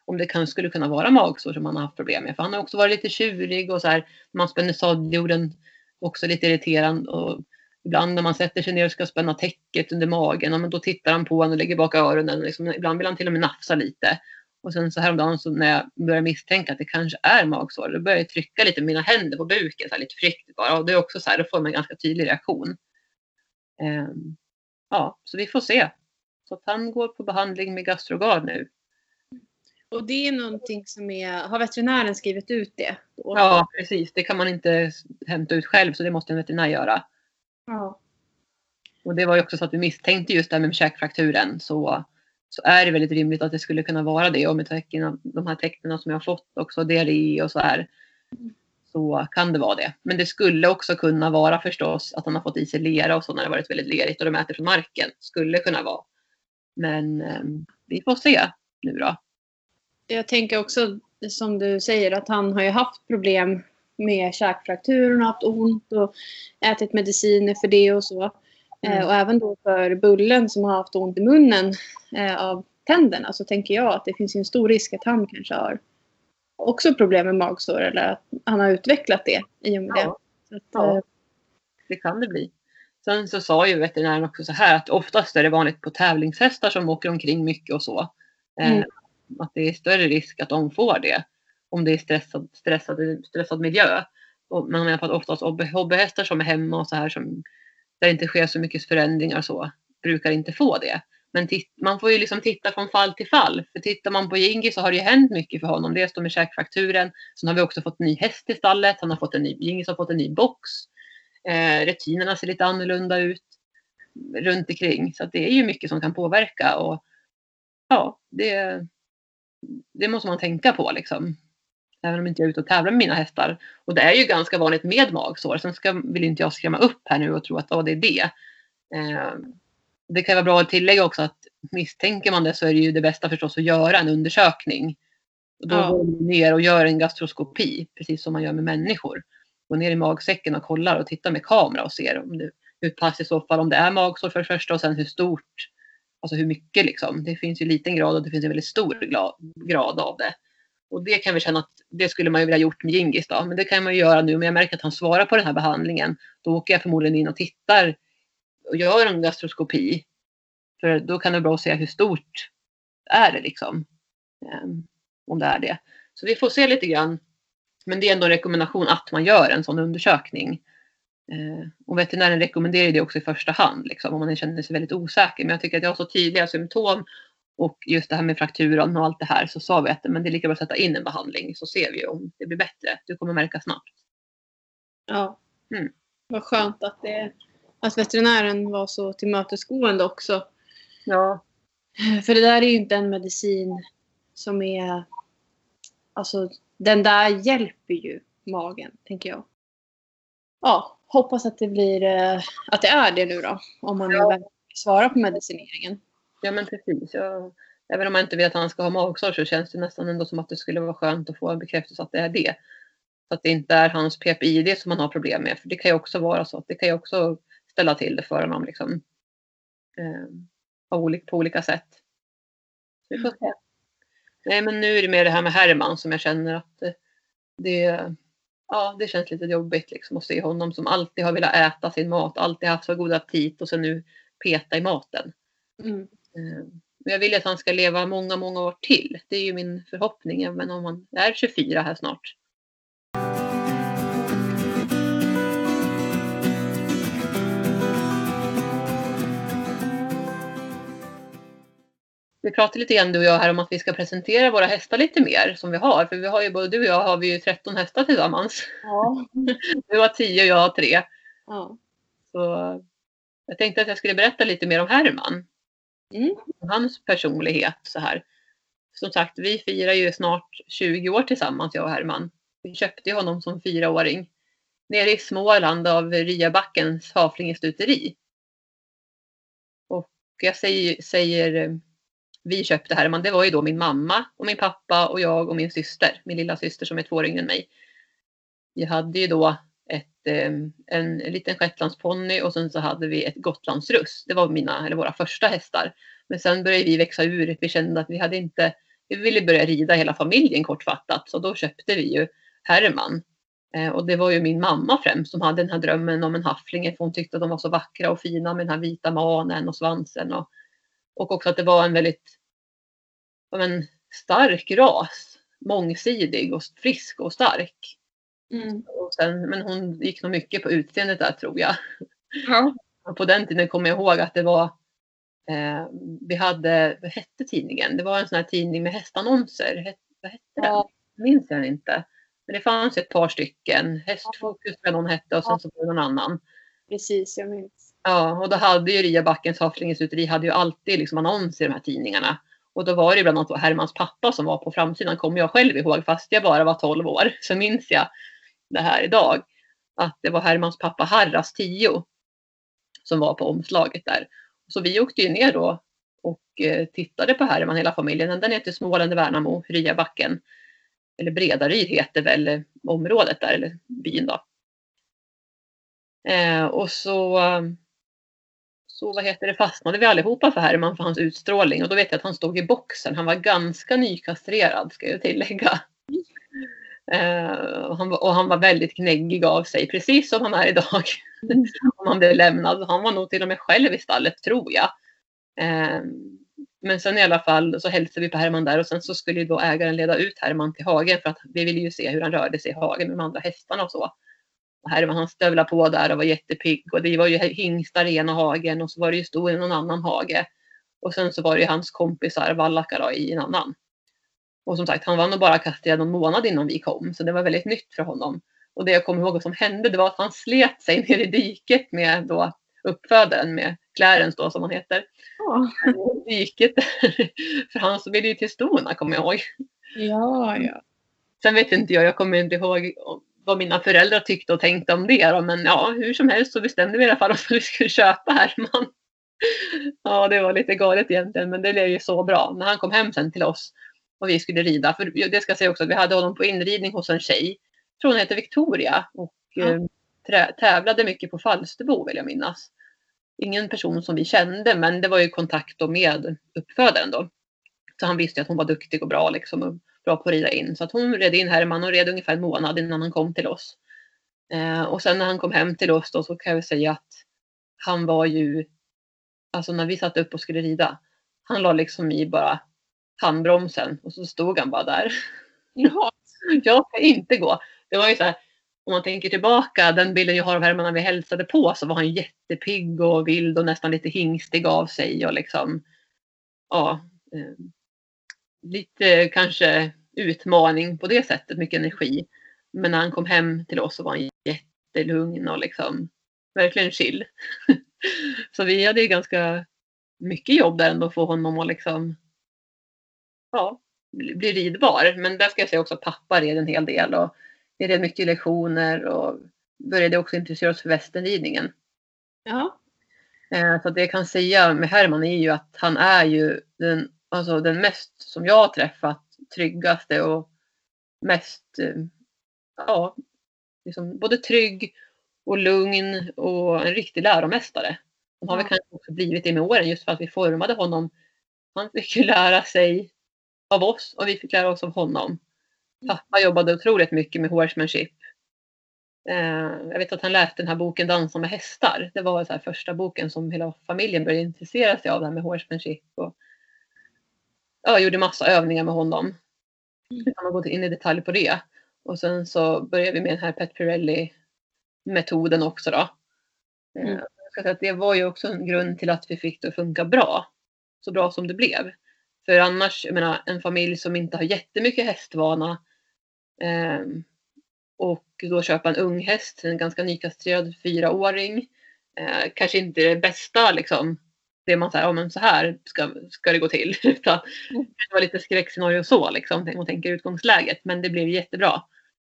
om det kan, skulle kunna vara magsår som han har haft problem med. För han har också varit lite tjurig och så här, man spänner sadeljorden också lite irriterande. Och ibland när man sätter sig ner och ska spänna täcket under magen, men då tittar han på en och lägger bak öronen. Liksom, ibland vill han till och med nafsa lite. Och sen så häromdagen så när jag börjar misstänka att det kanske är magsår, då börjar jag trycka lite med mina händer på buken, så här, lite friktigt bara. Och det är också så här, då får man en ganska tydlig reaktion. Um, ja, så vi får se. Så att han går på behandling med Gastrogard nu. Och det är någonting som är, har veterinären skrivit ut det? Då? Ja, precis. Det kan man inte hämta ut själv, så det måste en veterinär göra. Ja. Och det var ju också så att vi misstänkte just det här med käkfrakturen. Så så är det väldigt rimligt att det skulle kunna vara det. Och med tecknen, de här tecknen som jag har fått också, diarré och så här, så kan det vara det. Men det skulle också kunna vara förstås att han har fått i sig lera och så när det varit väldigt lerigt och de äter från marken. Skulle kunna vara. Men eh, vi får se nu då. Jag tänker också som du säger att han har ju haft problem med käkfrakturen och haft ont och ätit mediciner för det och så. Eh, mm. Och även då för Bullen som har haft ont i munnen eh, av tänderna så tänker jag att det finns en stor risk att han kanske har också problem med magsår eller att han har utvecklat det i och med ja. det. Att, ja, eh, det kan det bli. Sen så sa ju veterinären också så här att oftast är det vanligt på tävlingshästar som åker omkring mycket och så. Mm att det är större risk att de får det om det är stressad, stressad, stressad miljö. Och, man jag på att oftast hobbyhästar som är hemma och så här som där det inte sker så mycket förändringar så brukar inte få det. Men man får ju liksom titta från fall till fall. För tittar man på Jingi så har det ju hänt mycket för honom. Dels då med käkfrakturen. Sen har vi också fått en ny häst i stallet. Han har fått en ny, Gingis har fått en ny box. Eh, rutinerna ser lite annorlunda ut runt omkring. Så det är ju mycket som kan påverka. Och ja, det, det måste man tänka på liksom. Även om inte jag är ute och tävlar med mina hästar. Och det är ju ganska vanligt med magsår. Sen ska, vill inte jag skrämma upp här nu och tro att oh, det är det. Eh, det kan vara bra att tillägga också att misstänker man det så är det ju det bästa förstås att göra en undersökning. Och då ja. går man ner och gör en gastroskopi, precis som man gör med människor. Gå ner i magsäcken och kollar och tittar med kamera och ser om det, hur pass i så fall om det är magsår för det första och sen hur stort, alltså hur mycket liksom. Det finns ju liten grad och det finns en väldigt stor grad av det. Och det kan vi känna att det skulle man ju vilja gjort med Gingis då. Men det kan man ju göra nu. Men jag märker att han svarar på den här behandlingen. Då åker jag förmodligen in och tittar och gör en gastroskopi. För då kan det vara bra att se hur stort är det liksom. Ehm, om det är det. Så vi får se lite grann. Men det är ändå en rekommendation att man gör en sån undersökning. Uh, och veterinären rekommenderar det också i första hand. Liksom, om man känner sig väldigt osäker. Men jag tycker att jag har så tydliga symptom och just det här med frakturan och allt det här så sa vi att men det är lika bra att sätta in en behandling så ser vi om det blir bättre. Du kommer märka snabbt. Ja. Mm. Vad skönt att, det, att veterinären var så tillmötesgående också. Ja. För det där är ju inte en medicin som är... Alltså, den där hjälper ju magen, tänker jag. Ja, hoppas att det blir... eh, Att det är det nu då. Om man Ja. svarar på medicineringen. Ja men precis. Jag, även om man inte vet att han ska ha magsår så känns det nästan ändå som att det skulle vara skönt att få en bekräftelse att det är det. Så att det inte är hans PPID som man har problem med. För det kan ju också vara så att det kan ju också ställa till det för honom liksom. Eh, på olika sätt. Så vi får se. Nej men nu är det mer det här med Herman som jag känner att eh, det, ja, det känns lite jobbigt liksom att se honom som alltid har velat äta sin mat, alltid haft så god aptit och sen nu peta i maten. Mm. Eh, Men jag vill att han ska leva många, många år till. Det är ju min förhoppning, även om han är 24 här snart. Vi pratade lite grann du och jag här om att vi ska presentera våra hästar lite mer som vi har. För vi har ju både du och jag har vi ju 13 hästar tillsammans. Ja. Du har 10 och jag har 3. ja. Så jag tänkte att jag skulle berätta lite mer om Herman. Mm. Om hans personlighet så här. Som sagt, vi firar ju snart 20 år tillsammans, jag och Herman. Vi köpte honom som fyraåring. Nere i Småland av Ryabackens Haflingestuteri. Och jag säger, säger vi köpte Herman, det var ju då min mamma och min pappa och jag och min syster, min lilla syster som är två år yngre än mig. Vi hade ju då ett, eh, en liten shetlandsponny och sen så hade vi ett gotlandsruss. Det var mina, eller våra första hästar. Men sen började vi växa ur. Vi kände att vi hade inte, vi ville börja rida hela familjen kortfattat. Så då köpte vi ju Herman. Eh, och det var ju min mamma främst som hade den här drömmen om en hafflinge. För hon tyckte att de var så vackra och fina med den här vita manen och svansen. Och, och också att det var en väldigt ja, men, stark ras. Mångsidig och frisk och stark. Mm. Och sen, men hon gick nog mycket på utseendet där tror jag. Ja. Och på den tiden kommer jag ihåg att det var eh, vi hade, vad hette tidningen? Det var en sån här tidning med hästannonser. Het, vad hette den? Ja. Minns jag inte. Men det fanns ett par stycken. Hästfokus tror jag någon hette och sen så var det någon annan. Precis, jag minns. Ja, och då hade ju Ryabackens Haflingesuteri hade ju alltid liksom annonser i de här tidningarna. Och då var det bland annat Hermans pappa som var på framsidan, kommer jag själv ihåg, fast jag bara var 12 år. Så minns jag det här idag. Att det var Hermans pappa Harras 10 som var på omslaget där. Så vi åkte ju ner då och eh, tittade på Herman hela familjen. Ända ner till Småland, Värnamo, Ryabacken. Eller Bredaryd heter väl området där, eller byn då. Eh, och så, eh, så vad heter det, fastnade vi allihopa för Herman för hans utstrålning. Och då vet jag att han stod i boxen. Han var ganska nykastrerad ska jag tillägga. Uh, och, han var, och han var väldigt knäggig av sig, precis som han är idag. Om han blev lämnad. Han var nog till och med själv i stallet, tror jag. Uh, men sen i alla fall så hälsade vi på Herman där och sen så skulle ju då ägaren leda ut Herman till hagen för att vi ville ju se hur han rörde sig i hagen med de andra hästarna och så. Och Herman han stövlade på där och var jättepigg och det var ju hingstar i ena hagen och så var det ju stor i någon annan hage. Och sen så var det ju hans kompisar vallackar då, i en annan. Och som sagt, han var nog bara kastrerad någon månad innan vi kom, så det var väldigt nytt för honom. Och det jag kommer ihåg som hände, det var att han slet sig ner i diket med då uppfödaren, med Clarence då som han heter. Ja, Diket. För han så ville ju till stona, kommer jag ihåg. ja. ja. Sen vet inte jag, jag kommer inte ihåg vad mina föräldrar tyckte och tänkte om det då, men ja, hur som helst så bestämde vi i alla fall att vi skulle köpa Herman. Ja, det var lite galet egentligen, men det blev ju så bra. När han kom hem sen till oss och vi skulle rida, för det ska jag säga också vi hade honom på inridning hos en tjej. Jag tror hon heter Victoria och Ja. eh, tävlade mycket på Falsterbo vill jag minnas. Ingen person som vi kände, men det var ju kontakt med uppfödaren då. Så han visste att hon var duktig och bra liksom bra på att rida in. Så att hon red in Herman och red ungefär en månad innan han kom till oss. Eh, och sen när han kom hem till oss då så kan jag säga att han var ju, alltså när vi satt upp och skulle rida, han la liksom i bara handbromsen och så stod han bara där. Jaha. Jag ska inte gå. Det var ju så här, om man tänker tillbaka, den bilden jag har av Herman när vi hälsade på så var han jättepigg och vild och nästan lite hingstig av sig och liksom, ja, eh, lite kanske utmaning på det sättet, mycket energi. Men när han kom hem till oss så var han jättelugn och liksom verkligen chill. så vi hade ju ganska mycket jobb där ändå att få honom att liksom ja, bli ridbar. Men där ska jag säga också att pappa red en hel del och vi red mycket lektioner och började också intressera oss för västernridningen. Ja. Eh, så det jag kan säga med Herman är ju att han är ju den, alltså den mest som jag har träffat tryggaste och mest, eh, ja, liksom både trygg och lugn och en riktig läromästare. Han har väl kanske också blivit det med åren just för att vi formade honom. Han fick ju lära sig av oss och vi fick lära oss av honom. Pappa jobbade otroligt mycket med horsemanship. Eh, jag vet att han läste den här boken Dansa med hästar. Det var så första boken som hela familjen började intressera sig av, det här med horsemanship. Och, jag gjorde massa övningar med honom. Utan att gå in i detalj på det. Och sen så började vi med den här Pet Pirelli-metoden också då. Eh, Mm. jag ska säga att det var ju också en grund till att vi fick det att funka bra. Så bra som det blev. För annars, jag menar, en familj som inte har jättemycket hästvana ehm, och då köpa en ung häst, en ganska nykastrerad fyraåring. Eh, kanske inte det bästa liksom. Det man säger, ja men så här ska, ska det gå till. Utan det var lite skräckscenario så liksom, om man tänker utgångsläget. Men det blev jättebra.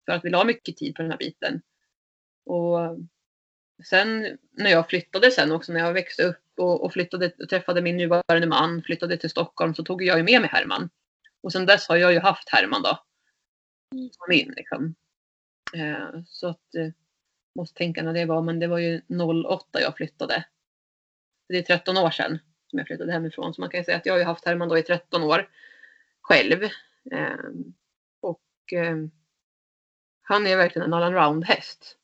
För att vi la mycket tid på den här biten. Och sen när jag flyttade sen också, när jag växte upp och, och flyttade och träffade min nuvarande man, flyttade till Stockholm så tog jag ju med mig Herman. Och sen dess har jag ju haft Herman då. Mm. Som min liksom. Eh, så att, eh, måste tänka när det var, men det var ju 08 jag flyttade. Det är 13 år sedan som jag flyttade hemifrån. Så man kan ju säga att jag har ju haft Herman då i 13 år själv. Eh, och eh, han är verkligen en all-around häst.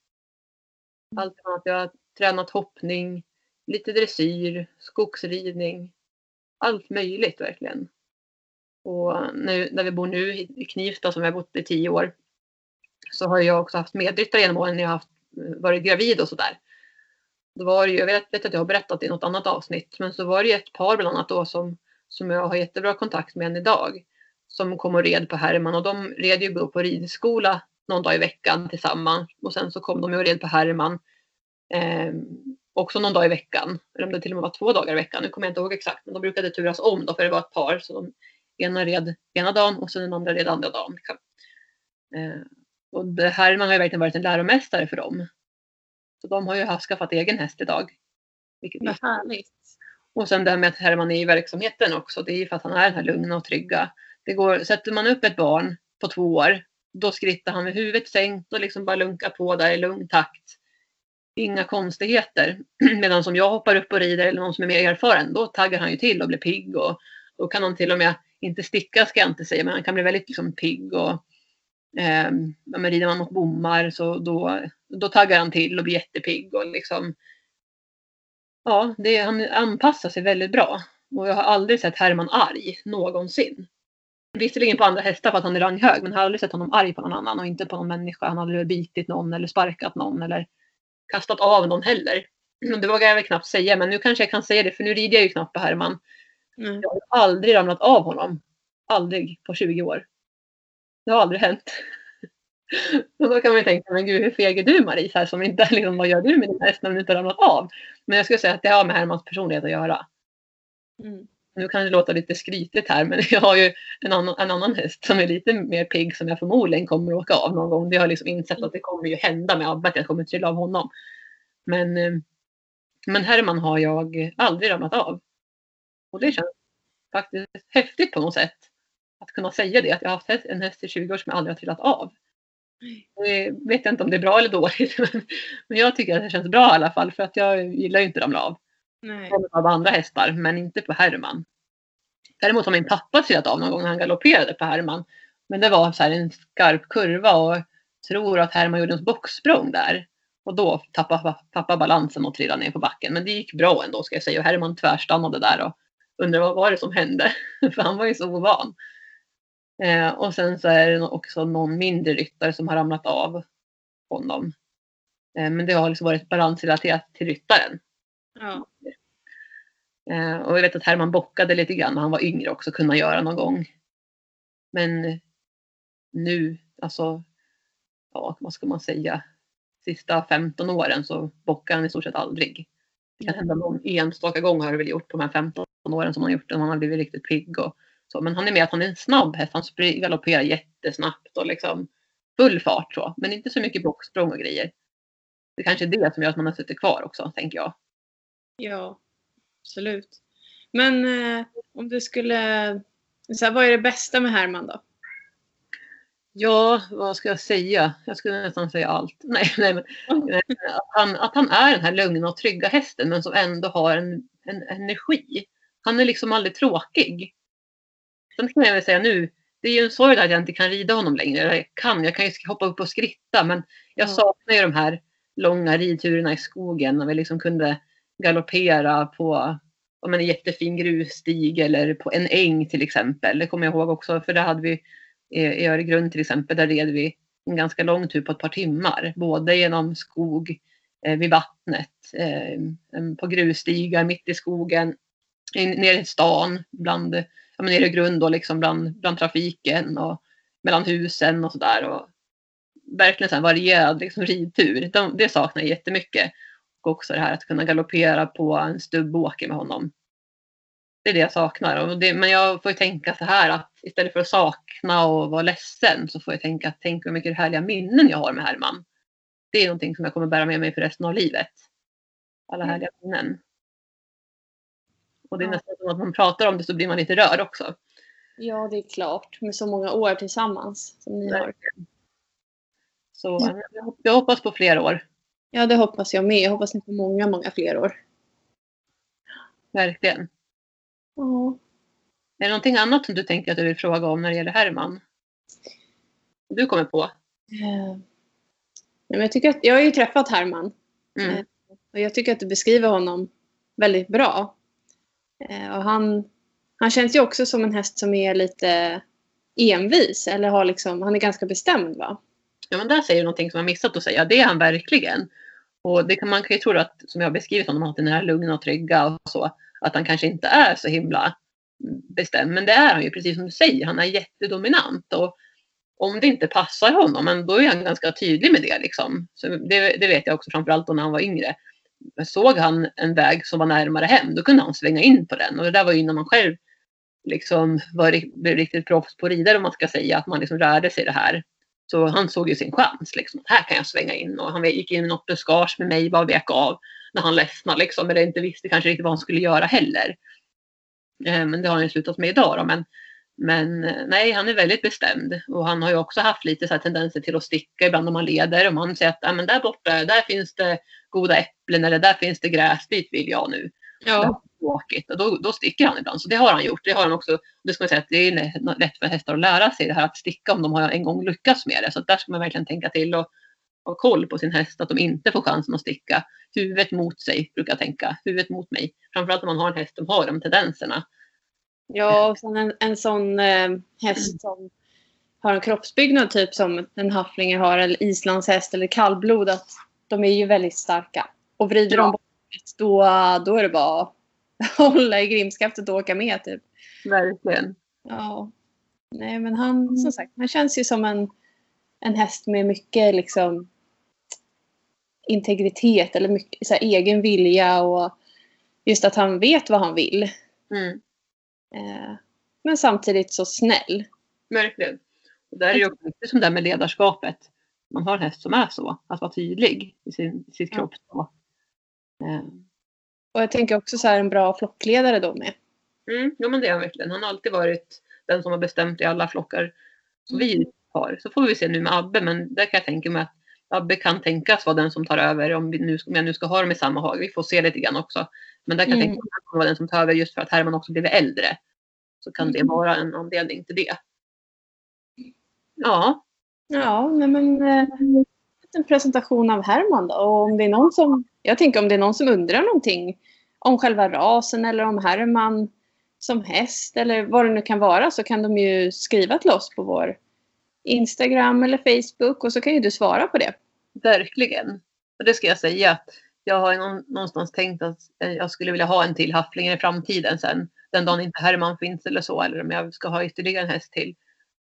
Allt från att jag har tränat hoppning, lite dressyr, skogsridning. Allt möjligt verkligen. Och nu, där vi bor nu i i Knivsta som vi har bott i tio år så har jag också haft medryttare genom åren när jag har haft, varit gravid och sådär. Då var det ju, jag vet, vet att jag har berättat i något annat avsnitt, men så var det ju ett par bland annat då som, som jag har jättebra kontakt med än idag. Som kom och red på Herman och de red ju då på ridskola någon dag i veckan tillsammans. Och sen så kom de ju och red på Herman eh, också någon dag i veckan. Eller om det till och med var två dagar i veckan, nu kommer jag inte ihåg exakt. Men de brukade turas om då för det var ett par. Så de ena red ena dagen och sen den andra red andra dagen. Liksom. Eh, och det Herman har ju verkligen varit en läromästare för dem. Så de har ju haft, skaffat egen häst idag. Vilket är Vad härligt. och sen det här med att Herman är i verksamheten också. Det är ju för att han är den här lugna och trygga. Det går, sätter man upp ett barn på två år, då skrittar han med huvudet sänkt och liksom bara lunkar på där i lugn takt. Inga konstigheter. Medan som jag hoppar upp och rider eller någon som är mer erfaren, då taggar han ju till och blir pigg. Och då kan han till och med, inte sticka ska jag inte säga, men han kan bli väldigt liksom pigg. Och, eh, men rider man mot bommar så då, då taggar han till och blir jättepigg. Och liksom, Ja, det, han anpassar sig väldigt bra. Och jag har aldrig sett Herman arg någonsin. Visserligen på andra hästar för att han är ranghög, men jag har aldrig sett honom arg på någon annan och inte på någon människa. Han har aldrig bitit någon eller sparkat någon eller kastat av någon heller. Det vågar jag väl knappt säga, men nu kanske jag kan säga det för nu rider jag ju knappt på Herman. Mm. Jag har aldrig ramlat av honom. Aldrig på 20 år. Det har aldrig hänt. Och då kan man ju tänka, men gud hur feg är du Marie? Så här, som inte, liksom, vad gör du med din häst när den inte har ramlat av? Men jag skulle säga att det har med Hermans personlighet att göra. Mm. Nu kan det låta lite skrytigt här men jag har ju en annan, en annan häst som är lite mer pigg som jag förmodligen kommer att åka av någon gång. Det har jag liksom insett att det kommer ju hända med Abbe att jag kommer trilla av honom. Men, eh, men Herman har jag aldrig ramlat av. Och det känns faktiskt häftigt på något sätt. Att kunna säga det, att jag har haft en häst i 20 år som jag aldrig har trillat av. Det vet jag inte om det är bra eller dåligt. Men jag tycker att det känns bra i alla fall för att jag gillar ju inte att ramla av Nej. av andra hästar, men inte på Herman. Däremot har min pappa trillat av någon gång när han galopperade på Herman. Men det var så här en skarp kurva och tror att Herman gjorde en boxsprång där. Och då tappade pappa balansen och trillade ner på backen. Men det gick bra ändå ska jag säga. Och Herman tvärstannade där och undrade vad var det som hände. För han var ju så ovan. Eh, och sen så är det också någon mindre ryttare som har ramlat av honom. Eh, men det har liksom varit balansrelaterat till ryttaren. Ja. Eh, och jag vet att Herman bockade lite grann när han var yngre också, kunna göra någon gång. Men nu, alltså, ja vad ska man säga? sista 15 åren så bockar han i stort sett aldrig. Det kan hända någon enstaka gång har det väl gjort på de här 15 åren som han har gjort det. Han har blivit riktigt pigg och så. Men han är med att han är en snabb häst. Han galopperar jättesnabbt och liksom full fart så. Men inte så mycket bocksprång och grejer. Det kanske är det som gör att man har suttit kvar också, tänker jag. Ja, absolut. Men eh, om du skulle... Så här, vad är det bästa med Herman då? Ja, vad ska jag säga? Jag skulle nästan säga allt. Nej, nej men nej, att, han, att han är den här lugna och trygga hästen men som ändå har en, en energi. Han är liksom aldrig tråkig. Sen kan jag väl säga nu, det är ju en sorg att jag inte kan rida honom längre. Jag kan, jag kan ju hoppa upp och skritta men jag Ja. saknar ju de här långa ridturerna i skogen när vi liksom kunde galoppera på om en jättefin grusstig eller på en äng till exempel. Det kommer jag ihåg också för där hade vi i Öregrund till exempel, där red vi en ganska lång tur på ett par timmar. Både genom skog, eh, vid vattnet, eh, på grusstigar mitt i skogen, in, ner i stan, bland, men nere i grund då, liksom bland, bland trafiken och mellan husen och sådär. Och Verkligen så här varierad liksom, ridtur. De, det saknar jag jättemycket. Och också det här att kunna galoppera på en stubbåker med honom. Det är det jag saknar. Och det, men jag får ju tänka så här att istället för att sakna och vara ledsen så får jag tänka att tänk hur mycket härliga minnen jag har med Herman. Det är någonting som jag kommer bära med mig för resten av livet. Alla Mm. härliga minnen. Och det är nästan som att man pratar om det så blir man lite rörd också. Ja, det är klart. Med så många år tillsammans som ni har. Så Ja. jag hop- jag hoppas på fler år. Ja, det hoppas jag med. Jag hoppas ni får många, många fler år. Verkligen. Ja. Är det någonting annat som du tänker att du vill fråga om när det gäller Herman? Du kommer på? Nej, men jag, tycker att, jag har ju träffat Herman. Mm. Eh, Och jag tycker att du beskriver honom väldigt bra. Eh, och han, han känns ju också som en häst som är lite envis. Eller har liksom, han är ganska bestämd va? Ja, men där säger du någonting som jag missat att säga. Det är han verkligen. Och det kan, man kan ju tro att, som jag har beskrivit honom, att han är lugna och trygga och så, att han kanske inte är så himla bestämd. Men det är han ju, precis som du säger. Han är jättedominant. Och om det inte passar honom, men då är han ganska tydlig med det. Liksom. Så det, det vet jag också framförallt då när han var yngre. Såg han en väg som var närmare hem, då kunde han svänga in på den. Och det där var ju innan man själv liksom var, blev riktigt proffs på ridare, om man ska säga, att man liksom rörde sig i det här. Så han såg ju sin chans. Liksom. Här kan jag svänga in. Och han gick in i något buskage med mig, bara vek av när han ledsnade. Liksom, eller inte visste kanske riktigt vad han skulle göra heller. Eh, men det har han ju slutat med idag. Då. Men, men eh, nej, han är väldigt bestämd. Och han har ju också haft lite så här tendenser till att sticka ibland när man leder. Om han säger att ah, men där borta, där finns det goda äpplen eller där finns det gräs, dit vill jag nu Ja. tråkigt. Och då, då sticker han ibland. Så det har han gjort. Det har han också. Det ska man säga att det är lä- lätt för hästar att lära sig det här att sticka om de har en gång lyckats med det. Så där ska man verkligen tänka till och ha koll på sin häst att de inte får chansen att sticka. Huvudet mot sig brukar jag tänka. Huvudet mot mig. Framförallt om man har en häst som har de tendenserna. Ja, och sen en, en sån eh, häst som har en kroppsbyggnad typ som en hafflinger har eller islandshäst eller kallblod. Att de är ju väldigt starka. Och vrider Ja. de bort då, då är det bara att hålla i grimskaftet och åka med typ. Verkligen. Ja. Nej men han som sagt, han känns ju som en, en häst med mycket liksom integritet eller mycket så här, egen vilja och just att han vet vad han vill. Mm. Eh, men samtidigt så snäll. Verkligen. Och där är det ju också som det med ledarskapet. Man har en häst som är så. Att vara tydlig i sin, sitt kroppsspråk. Eh, Och jag tänker också så här en bra flockledare då med. Mm, jo men det är han verkligen. Han har alltid varit den som har bestämt i alla flockar som vi har. Så får vi se nu med Abbe, men där kan jag tänka mig att Abbe kan tänkas vara den som tar över om, vi nu, om jag nu ska ha dem i samma hag. Vi får se lite grann också. Men där kan jag Mm. tänka mig att han kommer vara den som tar över just för att Herman också blivit äldre. Så kan det Mm. vara en anledning till det. Ja, Ja, nej men eh, en presentation av Herman då. Och om det är någon som, jag tänker om det är någon som undrar någonting om själva rasen eller om Herman som häst eller vad det nu kan vara så kan de ju skriva till oss på vår Instagram eller Facebook och så kan ju du svara på det. verkligen. Och det ska jag säga att jag har någonstans tänkt att eh, jag skulle vilja ha en till haffling i framtiden sen. Den dagen inte Herman finns eller så. Eller om jag ska ha ytterligare en häst till.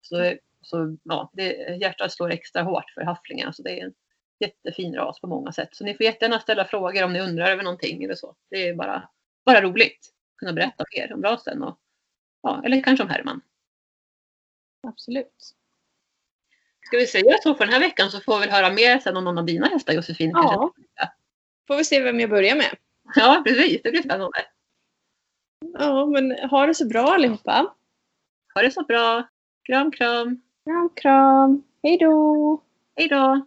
Så, så ja, det, hjärtat slår extra hårt för Hafflingen. Så det är jättefin ras på många sätt. Så ni får jättegärna ställa frågor om ni undrar över någonting eller så. Det är bara, bara roligt att kunna berätta mer om rasen. Och, ja, eller kanske om Herman. Absolut. Ska vi säga så för den här veckan så får vi väl höra mer sen om någon av dina hästar Josefin. Ja. Får vi se vem jag börjar med. ja, precis. Det blir spännande. Ja, men ha det så bra allihopa. Ha det så bra. Kram, kram. Kram, kram. Hej då! Hej då!